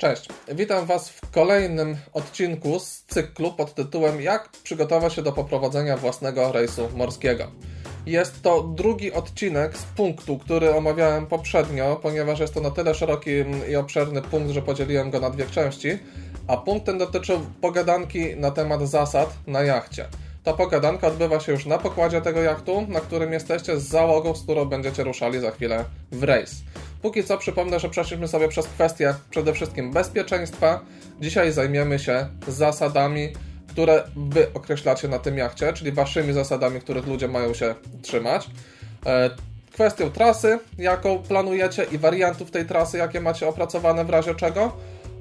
Cześć, witam Was w kolejnym odcinku z cyklu pod tytułem Jak przygotować się do poprowadzenia własnego rejsu morskiego. Jest to drugi odcinek z punktu, który omawiałem poprzednio, ponieważ jest to na tyle szeroki i obszerny punkt, że podzieliłem go na dwie części, a punkt ten dotyczył pogadanki na temat zasad na jachcie. Ta pogadanka odbywa się już na pokładzie tego jachtu, na którym jesteście z załogą, z którą będziecie ruszali za chwilę w rejs. Póki co przypomnę, że przeszliśmy sobie przez kwestie przede wszystkim bezpieczeństwa. Dzisiaj zajmiemy się zasadami, które wy określacie na tym jachcie, czyli waszymi zasadami, których ludzie mają się trzymać. E, kwestią trasy, jaką planujecie i wariantów tej trasy, jakie macie opracowane w razie czego.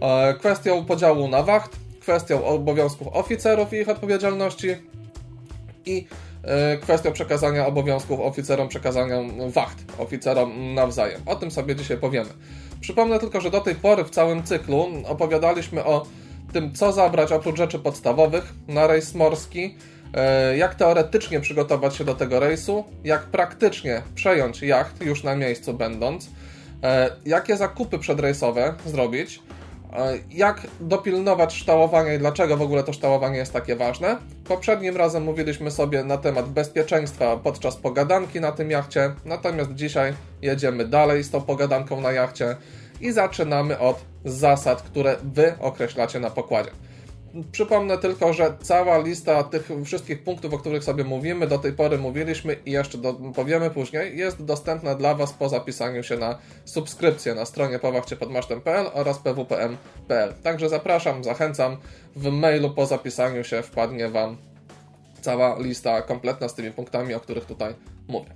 E, kwestią podziału na wacht, kwestią obowiązków oficerów i ich odpowiedzialności i kwestią przekazania obowiązków oficerom, przekazania wacht oficerom nawzajem. O tym sobie dzisiaj powiemy. Przypomnę tylko, że do tej pory w całym cyklu opowiadaliśmy o tym, co zabrać oprócz rzeczy podstawowych na rejs morski, e, jak teoretycznie przygotować się do tego rejsu, jak praktycznie przejąć jacht już na miejscu będąc, e, jakie zakupy przedrejsowe zrobić, jak dopilnować ształowania i dlaczego w ogóle to ształowanie jest takie ważne? Poprzednim razem mówiliśmy sobie na temat bezpieczeństwa podczas pogadanki na tym jachcie, natomiast dzisiaj jedziemy dalej z tą pogadanką na jachcie i zaczynamy od zasad, które Wy określacie na pokładzie. Przypomnę tylko, że cała lista tych wszystkich punktów, o których sobie mówimy, do tej pory mówiliśmy i jeszcze do, powiemy później, jest dostępna dla Was po zapisaniu się na subskrypcję na stronie powachciepodmasztem.pl oraz pwpm.pl. Także zapraszam, zachęcam. W mailu po zapisaniu się wpadnie Wam cała lista kompletna z tymi punktami, o których tutaj mówię.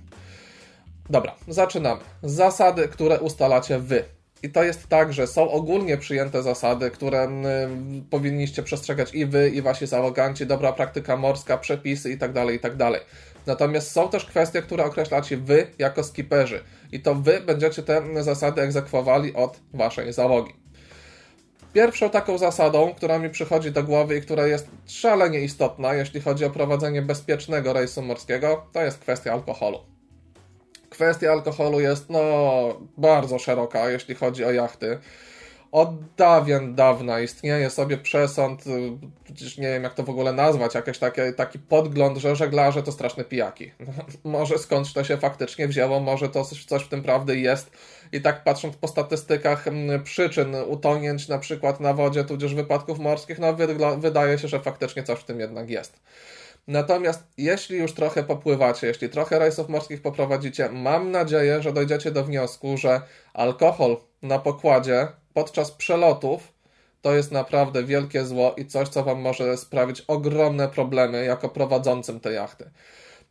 Dobra, zaczynamy. Zasady, które ustalacie Wy. I to jest tak, że są ogólnie przyjęte zasady, które powinniście przestrzegać i wy, i wasi załoganci, dobra praktyka morska, przepisy itd., tak itd. Tak Natomiast są też kwestie, które określacie wy jako skiperzy. I to wy będziecie te zasady egzekwowali od waszej załogi. Pierwszą taką zasadą, która mi przychodzi do głowy i która jest szalenie istotna, jeśli chodzi o prowadzenie bezpiecznego rejsu morskiego, to jest kwestia alkoholu kwestia alkoholu jest no, bardzo szeroka, jeśli chodzi o jachty. Od dawien dawna istnieje sobie przesąd, przecież nie wiem jak to w ogóle nazwać, jakiś taki, taki podgląd, że żeglarze to straszne pijaki. może skądś to się faktycznie wzięło, może to coś, w tym prawdy jest. I tak patrząc po statystykach przyczyn utonięć na przykład na wodzie, tudzież wypadków morskich, no wydaje się, że faktycznie coś w tym jednak jest. Natomiast jeśli już trochę popływacie, jeśli trochę rejsów morskich poprowadzicie, mam nadzieję, że dojdziecie do wniosku, że alkohol na pokładzie podczas przelotów to jest naprawdę wielkie zło i coś, co Wam może sprawić ogromne problemy jako prowadzącym te jachty.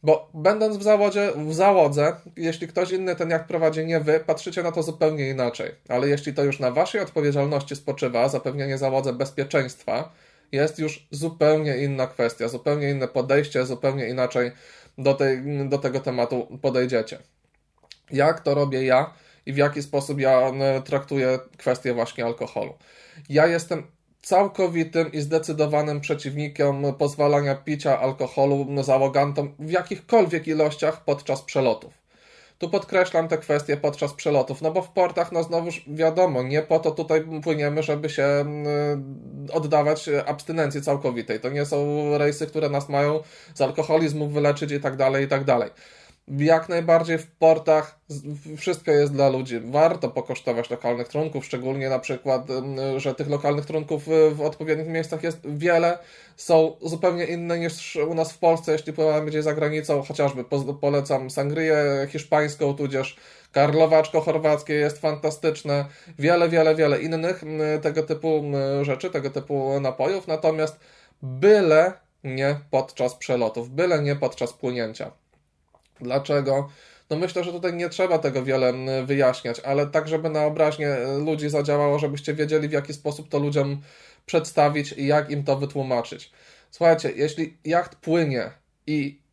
Bo będąc w zawodzie, w załodze, jeśli ktoś inny ten jacht prowadzi, nie Wy, patrzycie na to zupełnie inaczej. Ale jeśli to już na Waszej odpowiedzialności spoczywa zapewnienie załodze bezpieczeństwa, jest już zupełnie inna kwestia, zupełnie inne podejście, zupełnie inaczej do, tej, do tego tematu podejdziecie. Jak to robię ja i w jaki sposób ja traktuję kwestię właśnie alkoholu? Ja jestem całkowitym i zdecydowanym przeciwnikiem pozwalania picia alkoholu załogantom w jakichkolwiek ilościach podczas przelotów. Tu podkreślam te kwestie podczas przelotów, no bo w portach, no znowuż wiadomo, nie po to tutaj płyniemy, żeby się mm, oddawać abstynencji całkowitej. To nie są rejsy, które nas mają z alkoholizmu wyleczyć i tak dalej, i tak dalej jak najbardziej w portach wszystko jest dla ludzi. Warto pokosztować lokalnych trunków, szczególnie na przykład, że tych lokalnych trunków w odpowiednich miejscach jest wiele. Są zupełnie inne niż u nas w Polsce, jeśli pływamy gdzieś za granicą. Chociażby polecam sangrię hiszpańską, tudzież karlowaczko chorwackie jest fantastyczne. Wiele, wiele, wiele innych tego typu rzeczy, tego typu napojów. Natomiast byle nie podczas przelotów, byle nie podczas płynięcia. Dlaczego? No myślę, że tutaj nie trzeba tego wiele wyjaśniać, ale tak, żeby na obraźnie e, ludzi zadziałało, żebyście wiedzieli, w jaki sposób to ludziom przedstawić i jak im to wytłumaczyć. Słuchajcie, jeśli jacht płynie i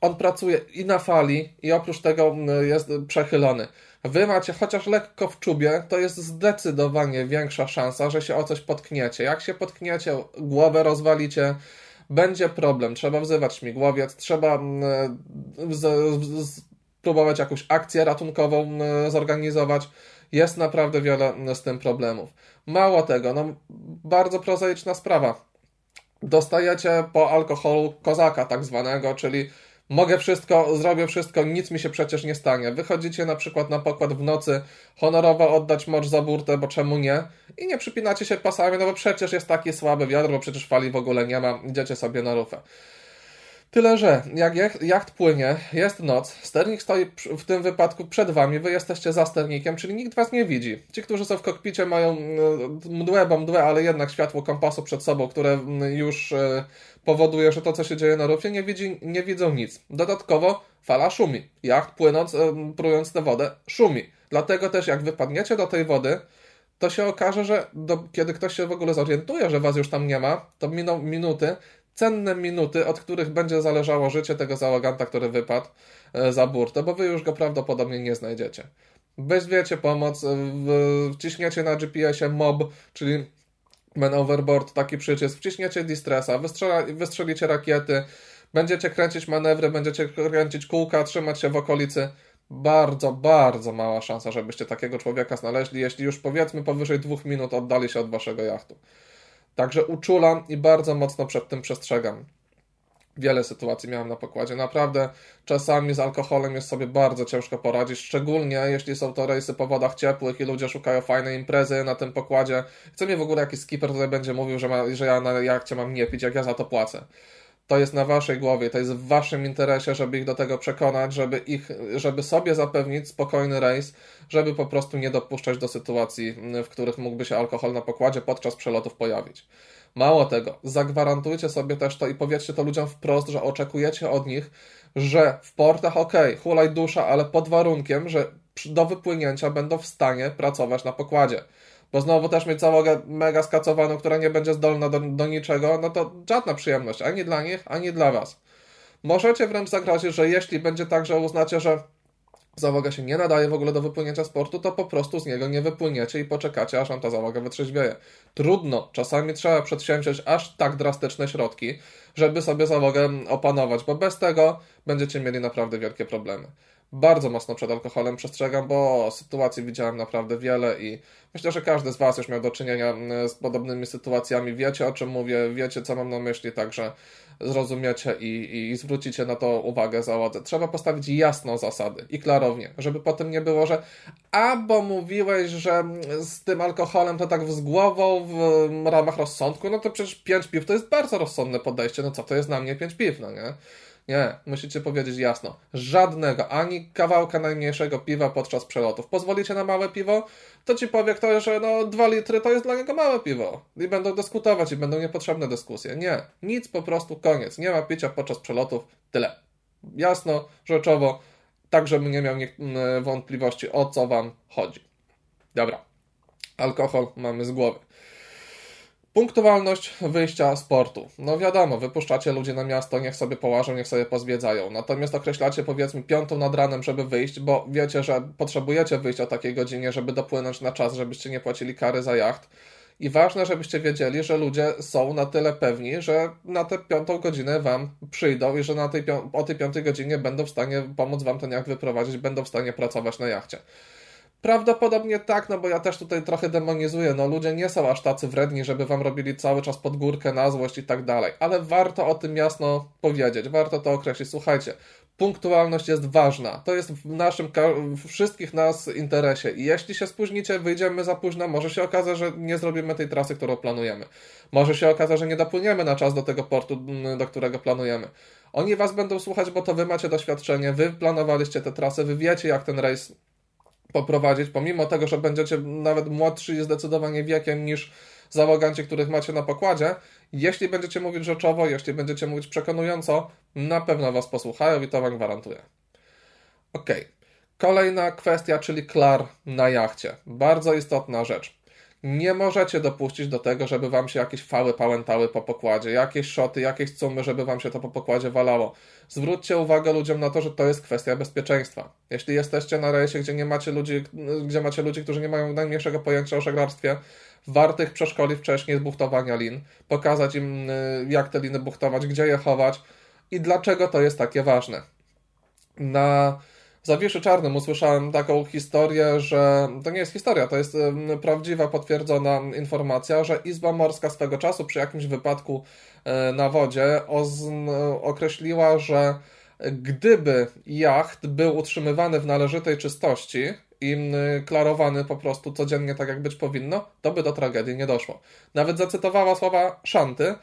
on pracuje i na fali, i oprócz tego jest przechylony. Wy macie chociaż lekko w czubie, to jest zdecydowanie większa szansa, że się o coś potkniecie. Jak się potkniecie, głowę rozwalicie, będzie problem. Trzeba wzywać śmigłowiec, trzeba mm, spróbować jakąś akcję ratunkową mm, zorganizować. Jest naprawdę wiele z tym problemów. Mało tego, no bardzo prozaiczna sprawa. Dostajecie po alkoholu kozaka tak zwanego, czyli mogę wszystko, zrobię wszystko, nic mi się przecież nie stanie. Wychodzicie na przykład na pokład w nocy, honorowo oddać mocz za burtę, bo czemu nie? I nie przypinacie się pasami, no bo przecież jest taki słaby wiatr, bo przecież fali w ogóle nie ma, idziecie sobie na rufę. Tyle, że jak jacht płynie, jest noc, sternik stoi w tym wypadku przed wami, wy jesteście za sternikiem, czyli nikt was nie widzi. Ci, którzy są w kokpicie mają mdłe, bo mdłe, ale jednak światło kompasu przed sobą, które już e, powoduje, że to, co się dzieje na rufie, nie, widzi, nie widzą nic. Dodatkowo fala szumi. Jacht płynąc, e, prując tę wodę, szumi. Dlatego też jak wypadniecie do tej wody, to się okaże, że do, kiedy ktoś się w ogóle zorientuje, że was już tam nie ma, to miną minuty, cenne minuty, od których będzie zależało życie tego załoganta, który wypadł e, za burtę, bo wy już go prawdopodobnie nie znajdziecie. Weźmiecie pomoc, wciśniecie na GPS-ie MOB, czyli Man Overboard, taki przycisk, wciśniecie distressa, wystrzelicie rakiety, będziecie kręcić manewry, będziecie kręcić kółka, trzymać się w okolicy. Bardzo, bardzo mała szansa, żebyście takiego człowieka znaleźli, jeśli już powiedzmy powyżej dwóch minut oddali się od waszego jachtu. Także uczulam i bardzo mocno przed tym przestrzegam. Wiele sytuacji miałem na pokładzie. Naprawdę czasami z alkoholem jest sobie bardzo ciężko poradzić, szczególnie jeśli są to rejsy po wodach ciepłych i ludzie szukają fajnej imprezy na tym pokładzie. Chce mi w ogóle jakiś skipper tutaj będzie mówił, że, ma, że ja na jachcie mam nie pić, jak ja za to płacę to jest na waszej głowie, to jest w waszym interesie, żeby ich do tego przekonać, żeby, ich, żeby sobie zapewnić spokojny rejs, żeby po prostu nie dopuszczać do sytuacji, w których mógłby się alkohol na pokładzie podczas przelotów pojawić. Mało tego, zagwarantujcie sobie też to i powiedzcie to ludziom wprost, że oczekujecie od nich, że w portach ok, hulaj dusza, ale pod warunkiem, że do wypłynięcia będą w stanie pracować na pokładzie bo znowu też mieć załogę mega skacowaną, która nie będzie zdolna do, do niczego, no to żadna przyjemność, ani dla nich, ani dla was. Możecie wręcz zagrozić, że jeśli będzie tak, że uznacie, że załoga się nie nadaje w ogóle do wypłynięcia sportu, to po prostu z niego nie wypłyniecie i poczekacie, aż wam ta załoga wytrzeźwieje. Trudno, czasami trzeba przedsięwziąć aż tak drastyczne środki, żeby sobie załogę opanować, bo bez tego będziecie mieli naprawdę wielkie problemy bardzo mocno przed alkoholem przestrzegam, bo sytuacji widziałem naprawdę wiele i myślę, że każdy z Was już miał do czynienia mm, z podobnymi sytuacjami. Wiecie o czym mówię, wiecie co mam na myśli, także zrozumiecie i, i zwrócicie na to uwagę załodze. Trzeba postawić jasno zasady i klarownie, żeby potem nie było, że a bo mówiłeś, że z tym alkoholem to tak z głową w ramach rozsądku, no to przecież 5 piw to jest bardzo rozsądne podejście, no co to jest na mnie 5 piw, no nie? Nie, musicie powiedzieć jasno. Żadnego, ani kawałka najmniejszego piwa podczas przelotów. Pozwolicie na małe piwo? To ci powie ktoś, że no 2 litry to jest dla niego małe piwo. I będą dyskutować i będą niepotrzebne dyskusje. Nie, nic po prostu, koniec. Nie ma picia podczas przelotów, tyle. Jasno, rzeczowo, tak żebym nie miał nie, wątpliwości o co wam chodzi. Dobra, alkohol mamy z głowy. Punktualność wyjścia sportu. No wiadomo, wypuszczacie ludzi na miasto, niech sobie połażą, niech sobie pozwiedzają. Natomiast określacie powiedzmy piątą nad ranem, żeby wyjść, bo wiecie, że potrzebujecie wyjść o takiej godzinie, żeby dopłynąć na czas, żebyście nie płacili kary za jacht. I ważne, żebyście wiedzieli, że ludzie są na tyle pewni, że na tę piątą godzinę wam przyjdą i że na tej, o tej piątej godzinie będą w stanie pomóc wam ten jacht wyprowadzić, będą w stanie pracować na jachcie. Prawdopodobnie tak, no bo ja też tutaj trochę demonizuję. No ludzie nie są aż tacy wredni, żeby wam robili cały czas pod górkę na złość i tak dalej. Ale warto o tym jasno powiedzieć, warto to określić. Słuchajcie, punktualność jest ważna. To jest w naszym, wszystkich nas interesie. I jeśli się spóźnicie, wyjdziemy za późno, może się okazać, że nie zrobimy tej trasy, którą planujemy. Może się okazać, że nie dopłyniemy na czas do tego portu, do którego planujemy. Oni was będą słuchać, bo to wy macie doświadczenie, wy planowaliście tę trasę, wy wiecie, jak ten rejs poprowadzić, pomimo tego, że będziecie nawet młodszy zdecydowanie wiekiem niż załoganci, których macie na pokładzie, jeśli będziecie mówić rzeczowo, jeśli będziecie mówić przekonująco, na pewno Was posłuchają i to Wam gwarantuję. Ok. Kolejna kwestia, czyli klar na jachcie. Bardzo istotna rzecz nie możecie dopuścić do tego, żeby wam się jakieś fały pałętały po pokładzie, jakieś szoty, jakieś cumy, żeby wam się to po pokładzie walało. Zwróćcie uwagę ludziom na to, że to jest kwestia bezpieczeństwa. Jeśli jesteście na rejsie, gdzie nie macie ludzi, gdzie macie ludzi, którzy nie mają najmniejszego pojęcia o żeglarstwie, warto ich przeszkolić wcześniej z buchtowania lin, pokazać im y, jak te liny buchtować, gdzie je chować i dlaczego to jest takie ważne. Na Zawiszy Czarnym usłyszałem taką historię, że to nie jest historia, to jest prawdziwa, potwierdzona informacja, że Izba Morska swego czasu przy jakimś wypadku e, na wodzie określiła, że gdyby jacht był utrzymywany w należytej czystości i klarowany po prostu codziennie tak jak być powinno, to by do tragedii nie doszło. Nawet zacytowała słowa Szanty,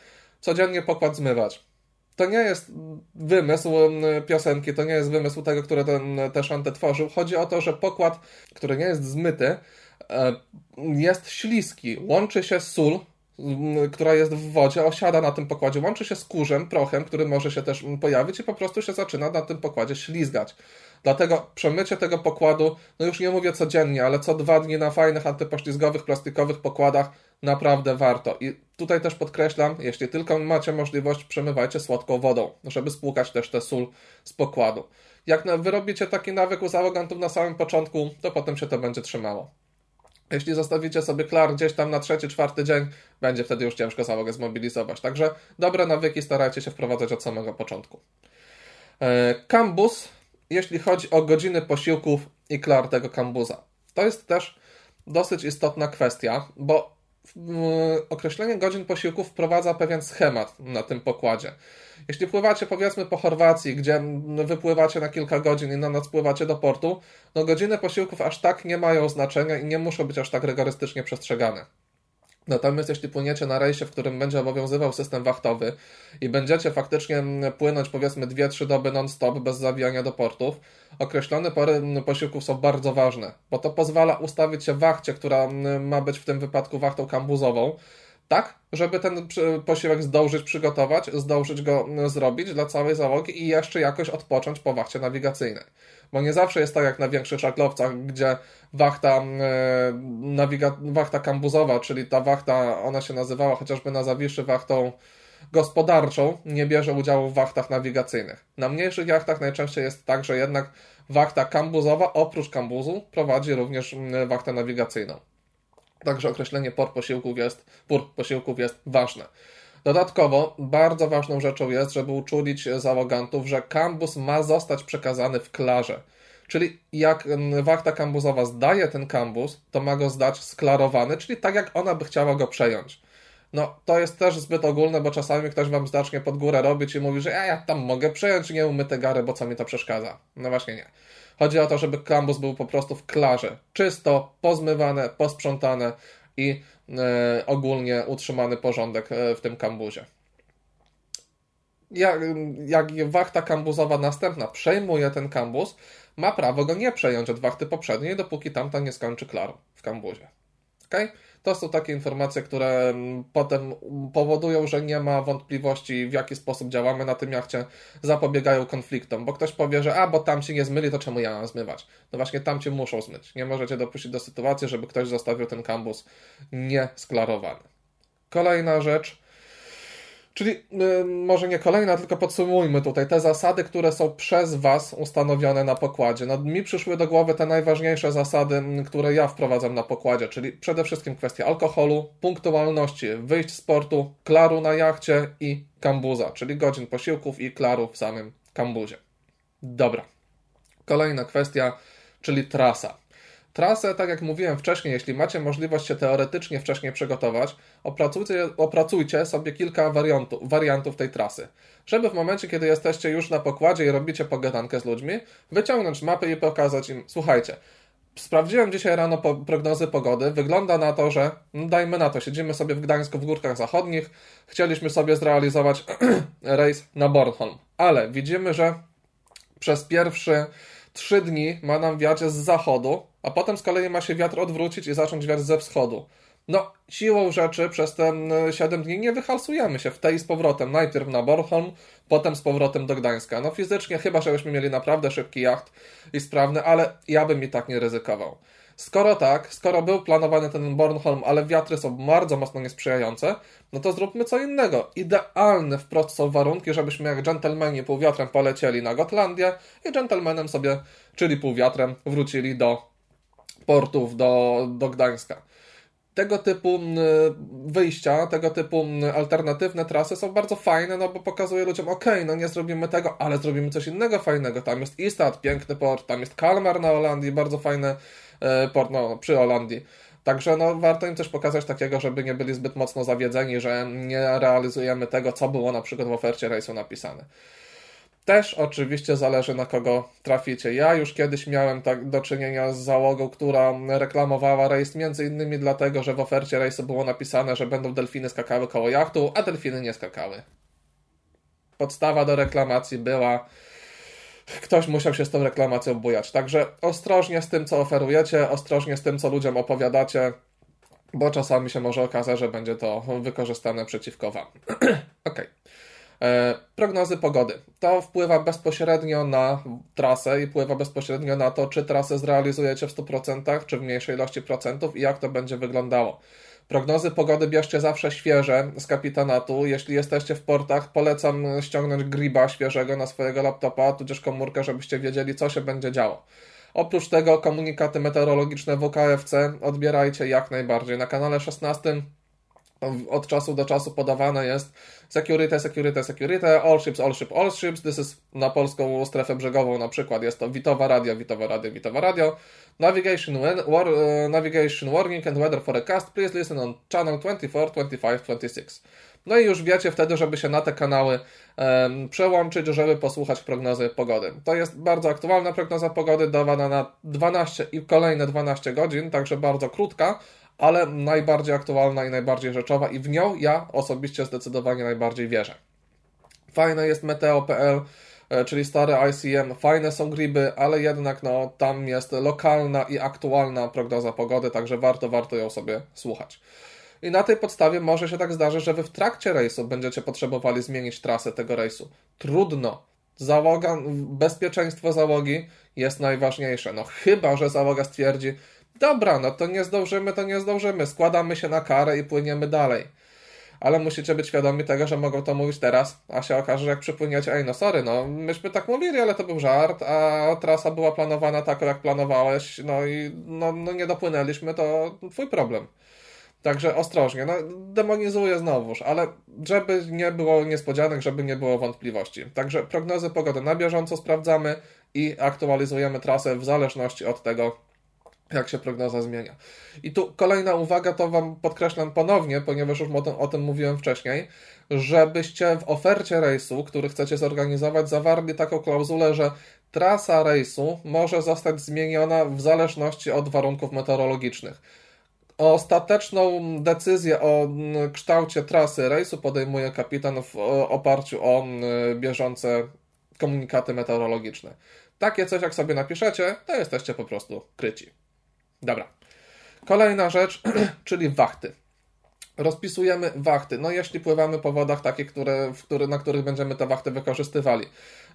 codziennie pokład zmywać to nie jest wymysł piosenki, to nie jest wymysł tego, który ten, tę szantę tworzył. Chodzi o to, że pokład, który nie jest zmyty, e, jest śliski. Łączy się sól, która jest w wodzie, osiada na tym pokładzie, łączy się z kurzem, prochem, który może się też pojawić i po prostu się zaczyna na tym pokładzie ślizgać. Dlatego przemycie tego pokładu, no już nie mówię codziennie, ale co dwa dni na fajnych antypoślizgowych, plastikowych pokładach naprawdę warto. I tutaj też podkreślam, jeśli tylko macie możliwość, przemywajcie słodką wodą, żeby spłukać też tę sól z pokładu. Jak wyrobicie taki nawyk u załogantów na samym początku, to potem się to będzie trzymało. Jeśli zostawicie sobie klar gdzieś tam na trzeci, czwarty dzień, będzie wtedy już ciężko załogę zmobilizować. Także dobre nawyki starajcie się wprowadzać od samego początku. Kambus, e, jeśli chodzi o godziny posiłków i klar tego kambuza. To jest też dosyć istotna kwestia, bo określenie godzin posiłku wprowadza pewien schemat na tym pokładzie. Jeśli pływacie powiedzmy po Chorwacji, gdzie wypływacie na kilka godzin i na noc pływacie do portu, no godziny posiłków aż tak nie mają znaczenia i nie muszą być aż tak rygorystycznie przestrzegane. Natomiast jeśli płyniecie na rejsie, w którym będzie obowiązywał system wachtowy i będziecie faktycznie płynąć powiedzmy 2-3 doby non-stop bez zawijania do portów, określone pory posiłków są bardzo ważne, bo to pozwala ustawić się wachcie, która ma być w tym wypadku wachtą kambuzową, tak, żeby ten posiłek zdążyć przygotować, zdążyć go zrobić dla całej załogi i jeszcze jakoś odpocząć po wachcie nawigacyjnej. Bo nie zawsze jest tak jak na większych żaglowcach, gdzie wachta, e, nawiga, wachta kambuzowa, czyli ta wachta, ona się nazywała chociażby na Zawiszy wachtą gospodarczą, nie bierze udziału w wachtach nawigacyjnych. Na mniejszych jachtach najczęściej jest tak, że jednak wachta kambuzowa oprócz kambuzu prowadzi również wachtę nawigacyjną. Także określenie por posiłków jest, pór posiłków jest ważne. Dodatkowo bardzo ważną rzeczą jest, żeby uczulić załogantów, że kambus ma zostać przekazany w klarze. Czyli jak wachta kambuzowa zdaje ten kambus, to ma go zdać sklarowany, czyli tak jak ona by chciała go przejąć. No, to jest też zbyt ogólne, bo czasami ktoś wam zacznie pod górę robić i mówi, że ja, ja tam mogę przejąć nieumyte gary, bo co mi to przeszkadza. No właśnie nie. Chodzi o to, żeby kambus był po prostu w klarze. Czysto, pozmywane, posprzątane i e, ogólnie utrzymany porządek e, w tym kambuzie. Jak, jak wachta kambuzowa następna przejmuje ten kambus, ma prawo go nie przejąć od wachty poprzedniej, dopóki tamta nie skończy klar w kambuzie. Okay? To są takie informacje, które mm, potem powodują, że nie ma wątpliwości, w jaki sposób działamy na tym jachcie, zapobiegają konfliktom, bo ktoś powie, że a, bo tam się nie zmyli, to czemu ja mam zmywać? No właśnie tam cię muszą zmyć. Nie możecie dopuścić do sytuacji, żeby ktoś zostawił ten kambus niesklarowany. Kolejna rzecz, Czyli y, może nie kolejna, tylko podsumujmy tutaj te zasady, które są przez Was ustanowione na pokładzie. No, mi przyszły do głowy te najważniejsze zasady, które ja wprowadzam na pokładzie, czyli przede wszystkim kwestia alkoholu, punktualności, wyjść z portu, klaru na jachcie i kambuza, czyli godzin posiłków i klaru w samym kambuzie. Dobra. Kolejna kwestia, czyli trasa. Trasę, tak jak mówiłem wcześniej, jeśli macie możliwość się teoretycznie wcześniej przygotować, opracujcie, opracujcie sobie kilka wariantów, wariantów tej trasy. Żeby w momencie, kiedy jesteście już na pokładzie i robicie pogadankę z ludźmi, wyciągnąć mapę i pokazać im, słuchajcie, sprawdziłem dzisiaj rano po prognozy pogody, wygląda na to, że no dajmy na to, siedzimy sobie w Gdańsku w Górkach Zachodnich, chcieliśmy sobie zrealizować rejs na Bornholm, ale widzimy, że przez pierwszy trzy dni ma nam wiać z zachodu, a potem z kolei ma się wiatr odwrócić i zacząć wiać ze wschodu. No, siłą rzeczy przez te 7 dni nie wyhalsujemy się w tej z powrotem. Najpierw na Bornholm, potem z powrotem do Gdańska. No fizycznie chyba, żebyśmy mieli naprawdę szybki jacht i sprawny, ale ja bym i tak nie ryzykował. Skoro tak, skoro był planowany ten Bornholm, ale wiatry są bardzo mocno niesprzyjające, no to zróbmy co innego. Idealne wprost są warunki, żebyśmy jak dżentelmeni półwiatrem polecieli na Gotlandię i dżentelmenem sobie, czyli półwiatrem, wrócili do portów, do, do Gdańska. tego typu wyjścia, tego typu alternatywne trasy są bardzo fajne, no bo pokazuje ludziom, ok, no nie zrobimy tego, ale zrobimy coś innego fajnego. Tam jest Istad, piękny port, tam jest Kalmar na Holandii, bardzo fajny e, port no, przy Holandii. Także no, warto im też pokazać takiego, żeby nie byli zbyt mocno zawiedzeni, że nie realizujemy tego, co było na przykład w ofercie rejsu napisane. Też oczywiście zależy na kogo traficie. Ja już kiedyś miałem tak do czynienia z załogą, która reklamowała rejs między innymi dlatego, że w ofercie rejsu było napisane, że będą delfiny skakały koło jachtu, a delfiny nie skakały. Podstawa do reklamacji była ktoś musiał się z tą reklamacją bujać. Także ostrożnie z tym, co oferujecie, ostrożnie z tym, co ludziom opowiadacie, bo czasami się może okazać, że będzie to wykorzystane przeciwko Wam. ok. E, prognozy pogody. To wpływa bezpośrednio na trasę i wpływa bezpośrednio na to, czy trasę zrealizujecie w 100%, czy w mniejszej ilości procentów i jak to będzie wyglądało. Prognozy pogody bierzcie zawsze świeże z kapitanatu. Jeśli jesteście w portach, polecam ściągnąć griba świeżego na swojego laptopa, tudzież komórkę, żebyście wiedzieli, co się będzie działo. Oprócz tego komunikaty meteorologiczne WKFC odbierajcie jak najbardziej. Na kanale 16 od czasu do czasu podawane jest security, security, security, all ships, all ships, all ships. This is na polską strefę brzegową na przykład jest to Witowa Radio, Witowa Radio, Witowa Radio. Navigation, war, uh, navigation warning and weather forecast. Please listen on channel 24, 25, 26. No i już wiecie wtedy, żeby się na te kanały um, przełączyć, żeby posłuchać prognozy pogody. To jest bardzo aktualna prognoza pogody, dawana na 12 i kolejne 12 godzin, także bardzo krótka, ale najbardziej aktualna i najbardziej rzeczowa i w nią ja osobiście zdecydowanie najbardziej wierzę. Fajne jest meteo.pl, e, czyli stare ICM, fajne są griby, ale jednak no, tam jest lokalna i aktualna prognoza pogody, także warto, warto ją sobie słuchać. I na tej podstawie może się tak zdarzyć, że wy w trakcie rejsu będziecie potrzebowali zmienić trasę tego rejsu. Trudno. Załoga, bezpieczeństwo załogi jest najważniejsze. No chyba, że załoga stwierdzi, Dobra, no to nie zdążymy, to nie zdążymy. Składamy się na karę i płyniemy dalej. Ale musicie być świadomi tego, że mogą to mówić teraz, a się okaże, że jak przypłyniecie, ej no sorry, no myśmy tak mówili, ale to był żart, a trasa była planowana tak, jak planowałeś, no i no, no nie dopłynęliśmy, to twój problem. Także ostrożnie, no demonizuję znowuż, ale żeby nie było niespodzianek, żeby nie było wątpliwości. Także prognozy pogody na bieżąco sprawdzamy i aktualizujemy trasę w zależności od tego, jak się prognoza zmienia. I tu kolejna uwaga, to Wam podkreślam ponownie, ponieważ już o tym, o tym mówiłem wcześniej, żebyście w ofercie rejsu, który chcecie zorganizować, zawarli taką klauzulę, że trasa rejsu może zostać zmieniona w zależności od warunków meteorologicznych. Ostateczną decyzję o kształcie trasy rejsu podejmuje kapitan w oparciu o bieżące komunikaty meteorologiczne. Takie coś, jak sobie napiszecie, to jesteście po prostu kryci. Dobra. Kolejna rzecz, czyli wachty. Rozpisujemy wachty. No jeśli pływamy po wodach takie, które, w który, na których będziemy te wachty wykorzystywali.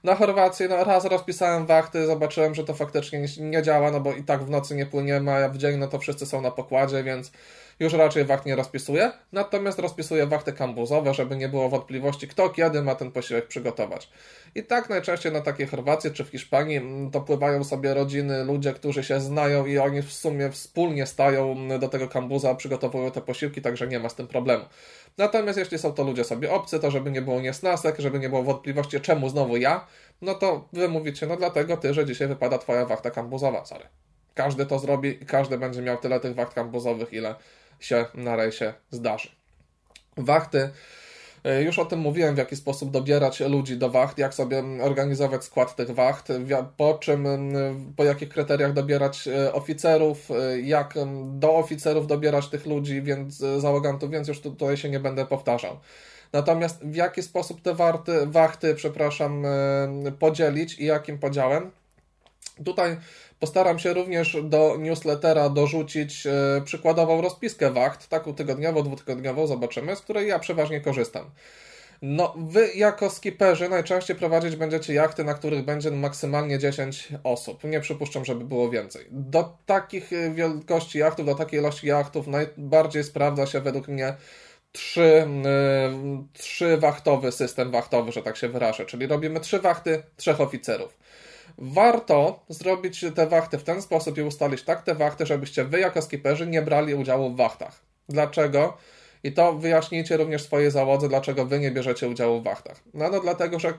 Na Chorwacji no, raz rozpisałem wachty, zobaczyłem, że to faktycznie nie, działa, no bo i tak w nocy nie płyniemy, a w dzień no to wszyscy są na pokładzie, więc już raczej wacht nie rozpisuję. Natomiast rozpisuję wachty kambuzowe, żeby nie było wątpliwości, kto kiedy ma ten posiłek przygotować. I tak najczęściej na takiej Chorwacji czy w Hiszpanii mm, to pływają sobie rodziny, ludzie, którzy się znają i oni w sumie wspólnie stają do tego kambuza, przygotowują te posiłki, także nie ma z tym problemu. Natomiast jeśli są to ludzie sobie obcy, to żeby nie było niesnasek, żeby nie było wątpliwości, czemu znowu ja, no to wy mówicie, no dlatego ty, że dzisiaj wypada twoja wachta kambuzowa, sorry. Każdy to zrobi i każdy będzie miał tyle tych wacht kambuzowych, ile się na rejsie zdarzy. Wachty już o tym mówiłem, w jaki sposób dobierać ludzi do wacht, jak sobie organizować skład tych wacht, po czym, po jakich kryteriach dobierać e, oficerów, e, jak do oficerów dobierać tych ludzi, więc załogantów, więc już tutaj się nie będę powtarzał. Natomiast w jaki sposób te warty, wachty, przepraszam, podzielić i jakim podziałem? Tutaj Postaram się również do newslettera dorzucić e, przykładową rozpiskę wacht, taką tygodniową, dwutygodniową, zobaczymy, z której ja przeważnie korzystam. No, wy jako skiperzy najczęściej prowadzić będziecie jachty, na których będzie maksymalnie 10 osób. Nie przypuszczam, żeby było więcej. Do takich e, wielkości jachtów, do takiej ilości jachtów najbardziej sprawdza się według mnie trzy, yy, trzy wachtowy system wachtowy, że tak się wyrażę. Czyli robimy trzy wachty, trzech oficerów. Warto zrobić te wachty w ten sposób i ustalić tak te wachty, żebyście wy jako skiperzy nie brali udziału w wachtach. Dlaczego? I to wyjaśnijcie również swojej załodze, dlaczego wy nie bierzecie udziału w wachtach. No, no dlatego, że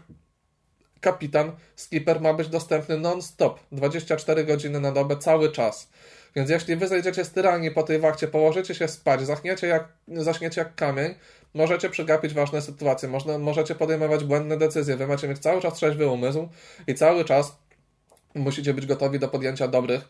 kapitan, skipper ma być dostępny non-stop, 24 godziny na dobę, cały czas. Więc jeśli wy zejdziecie z tyranii po tej wachcie, położycie się spać, zachniecie jak, zaśniecie jak kamień, możecie przegapić ważne sytuacje, można, możecie podejmować błędne decyzje, wy macie mieć cały czas trzeźwy umysł i cały czas musicie być gotowi do podjęcia dobrych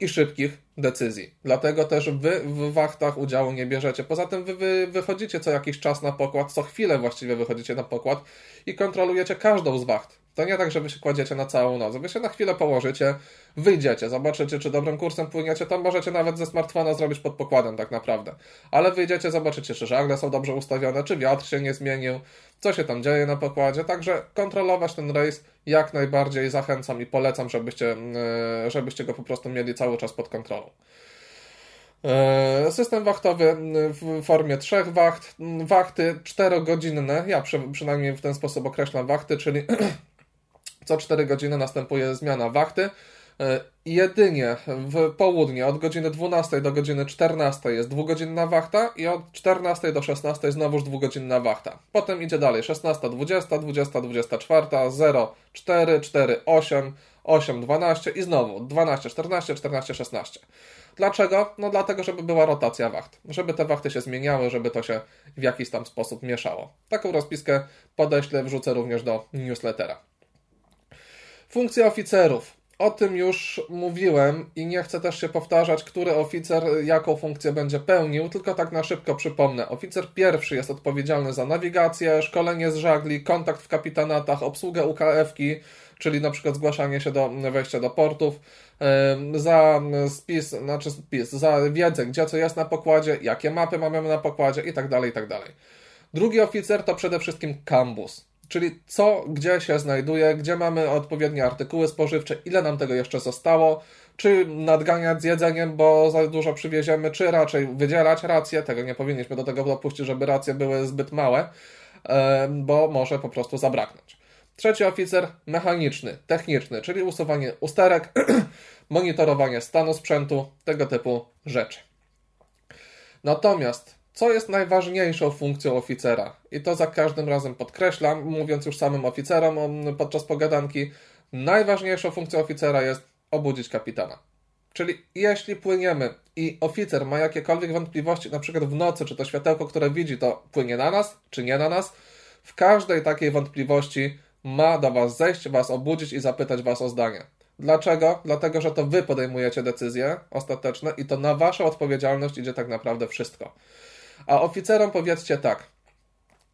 i szybkich decyzji. Dlatego też wy w wachtach udziału nie bierzecie. Poza tym wy, wy wychodzicie co jakiś czas na pokład, co chwilę właściwie wychodzicie na pokład i kontrolujecie każdą z wacht. To nie tak, że wy się kładziecie na całą noc. Wy się na chwilę położycie, wyjdziecie, zobaczycie, czy dobrym kursem płyniecie. Tam możecie nawet ze smartfona zrobić pod pokładem, tak naprawdę. Ale wyjdziecie, zobaczycie, czy żagle są dobrze ustawione, czy wiatr się nie zmienił, co się tam dzieje na pokładzie. Także kontrolować ten rejs jak najbardziej zachęcam i polecam, żebyście, e, żebyście go po prostu mieli cały czas pod kontrolą. E, system wachtowy w formie trzech wacht, wachty czterogodzinne, ja przynajmniej w ten sposób określam wachty, czyli co 4 godziny następuje zmiana wachty. E, jedynie w południe od godziny 12 do godziny 14 jest dwugodzinna wachta i od 14 do 16 znowuż dwugodzinna wachta. Potem idzie dalej 16, 20, 20, 24, 0, 4, 4, 8, 8, 12 i znowu 12, 14, 14, 16. Dlaczego? No dlatego, żeby była rotacja wacht. Żeby te wachty się zmieniały, żeby to się w jakiś tam sposób mieszało. Taką rozpiskę podeślę, wrzucę również do newslettera. Funkcja oficerów. O tym już mówiłem i nie chcę też się powtarzać, który oficer jaką funkcję będzie pełnił, tylko tak na szybko przypomnę. Oficer pierwszy jest odpowiedzialny za nawigację, szkolenie z żagli, kontakt w kapitanatach, obsługę UKF-ki, czyli na przykład zgłaszanie się do wejścia do portów, za spis, znaczy spis, za wiedzę, gdzie co jest na pokładzie, jakie mapy mamy na pokładzie i tak tak. Drugi oficer to przede wszystkim kambus czyli co, gdzie się znajduje, gdzie mamy odpowiednie artykuły spożywcze, ile nam tego jeszcze zostało, czy nadganiać z jedzeniem, bo za dużo przywieziemy, czy raczej wydzielać racje, tego nie powinniśmy do tego dopuścić, żeby racje były zbyt małe, bo może po prostu zabraknąć. Trzeci oficer mechaniczny, techniczny, czyli usuwanie usterek, monitorowanie stanu sprzętu, tego typu rzeczy. Natomiast co jest najważniejszą funkcją oficera? I to za każdym razem podkreślam, mówiąc już samym oficerom podczas pogadanki, najważniejszą funkcją oficera jest obudzić kapitana. Czyli jeśli płyniemy i oficer ma jakiekolwiek wątpliwości, na przykład w nocy, czy to światełko, które widzi, to płynie na nas, czy nie na nas, w każdej takiej wątpliwości ma do Was zejść, Was obudzić i zapytać Was o zdanie. Dlaczego? Dlatego, że to Wy podejmujecie decyzje ostateczne i to na Waszą odpowiedzialność idzie tak naprawdę wszystko. A oficerom powiedzcie tak.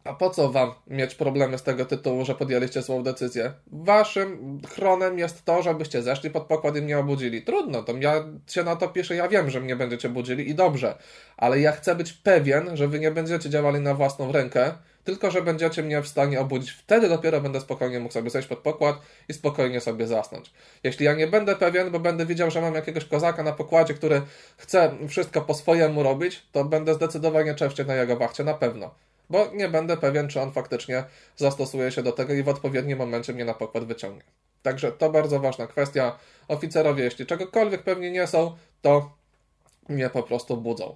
A po co wam mieć problemy z tego tytułu, że podjęliście złą decyzję? Waszym chronem jest to, żebyście zeszli pod pokład i mnie obudzili. Trudno, to ja się na to piszę, ja wiem, że mnie będziecie budzili i dobrze, ale ja chcę być pewien, że wy nie będziecie działali na własną rękę, tylko że będziecie mnie w stanie obudzić. Wtedy dopiero będę spokojnie mógł sobie zejść pod pokład i spokojnie sobie zasnąć. Jeśli ja nie będę pewien, bo będę widział, że mam jakiegoś kozaka na pokładzie, który chce wszystko po swojemu robić, to będę zdecydowanie czewcie na jego wachcie, na pewno. Bo nie będę pewien, czy on faktycznie zastosuje się do tego i w odpowiednim momencie mnie na pokład wyciągnie. Także to bardzo ważna kwestia. Oficerowie, jeśli czegokolwiek pewnie nie są, to mnie po prostu budzą.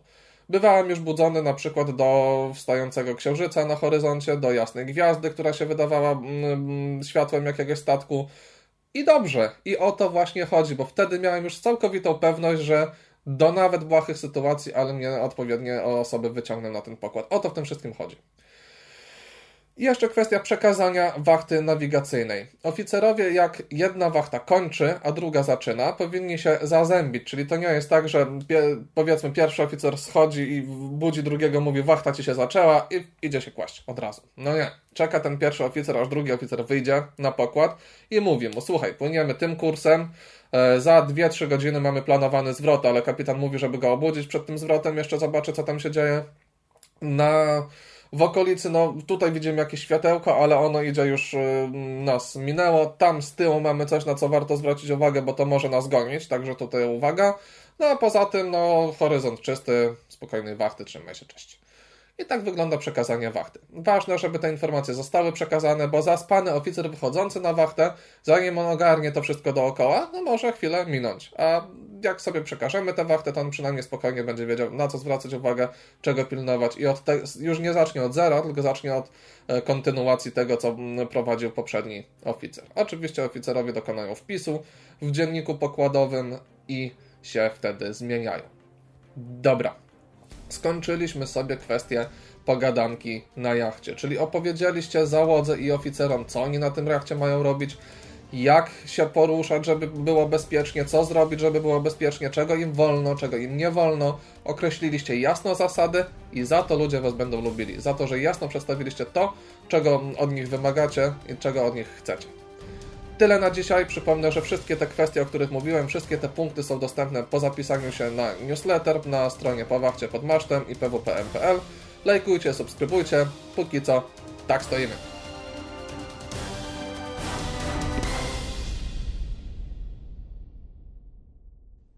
Bywałem już budzony na przykład do wstającego księżyca na horyzoncie, do jasnej gwiazdy, która się wydawała mm, mm, światłem jakiegoś statku. I dobrze, i o to właśnie chodzi, bo wtedy miałem już całkowitą pewność, że do nawet błahych sytuacji, ale mnie odpowiednie osoby wyciągnę na ten pokład. O to w tym wszystkim chodzi. I jeszcze kwestia przekazania wachty nawigacyjnej. Oficerowie, jak jedna wachta kończy, a druga zaczyna, powinni się zazębić, czyli to nie jest tak, że powiedzmy pierwszy oficer schodzi i budzi drugiego, mówi wachta ci się zaczęła i idzie się kłaść od razu. No nie. Czeka ten pierwszy oficer, aż drugi oficer wyjdzie na pokład i mówi mu, słuchaj, płyniemy tym kursem, za 2-3 godziny mamy planowany zwrot, ale kapitan mówi, żeby go obudzić przed tym zwrotem, jeszcze zobaczy, co tam się dzieje. Na w okolicy, no tutaj widzimy jakieś światełko, ale ono idzie już, y, nas minęło. Tam z tyłu mamy coś, na co warto zwrócić uwagę, bo to może nas gonić, także tutaj uwaga. No a poza tym, no horyzont czysty, spokojnej wachty, trzymaj się, cześć. I tak wygląda przekazanie wachty. Ważne, żeby te informacje zostały przekazane, bo zaspany oficer wychodzący na wachtę, zanim on ogarnie to wszystko dookoła, no może chwilę minąć. A jak sobie przekażemy tę wachtę, to on przynajmniej spokojnie będzie wiedział, na co zwracać uwagę, czego pilnować i od te, już nie zacznie od zera, tylko zacznie od e, kontynuacji tego, co prowadził poprzedni oficer. Oczywiście oficerowie dokonają wpisu w dzienniku pokładowym i się wtedy zmieniają. Dobra, skończyliśmy sobie kwestię pogadanki na jachcie, czyli opowiedzieliście załodze i oficerom, co oni na tym jachcie mają robić, jak się poruszać, żeby było bezpiecznie, co zrobić, żeby było bezpiecznie, czego im wolno, czego im nie wolno. Określiliście jasno zasady i za to ludzie Was będą lubili. Za to, że jasno przedstawiliście to, czego od nich wymagacie i czego od nich chcecie. Tyle na dzisiaj. Przypomnę, że wszystkie te kwestie, o których mówiłem, wszystkie te punkty są dostępne po zapisaniu się na newsletter na stronie Pawachcie pod masztem i pwpm.pl. Lajkujcie, subskrybujcie. Póki co, tak stoimy.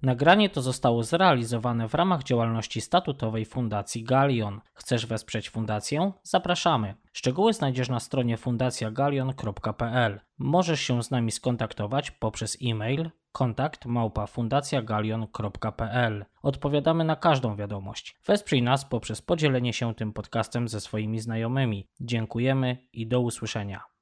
Nagranie to zostało zrealizowane w ramach działalności statutowej Fundacji Galion. Chcesz wesprzeć fundację? Zapraszamy. Szczegóły znajdziesz na stronie fundacjagalion.pl. Możesz się z nami skontaktować poprzez e-mail kontakt małpa fundacjagalion.pl. Odpowiadamy na każdą wiadomość. Wesprzyj nas poprzez podzielenie się tym podcastem ze swoimi znajomymi. Dziękujemy i do usłyszenia.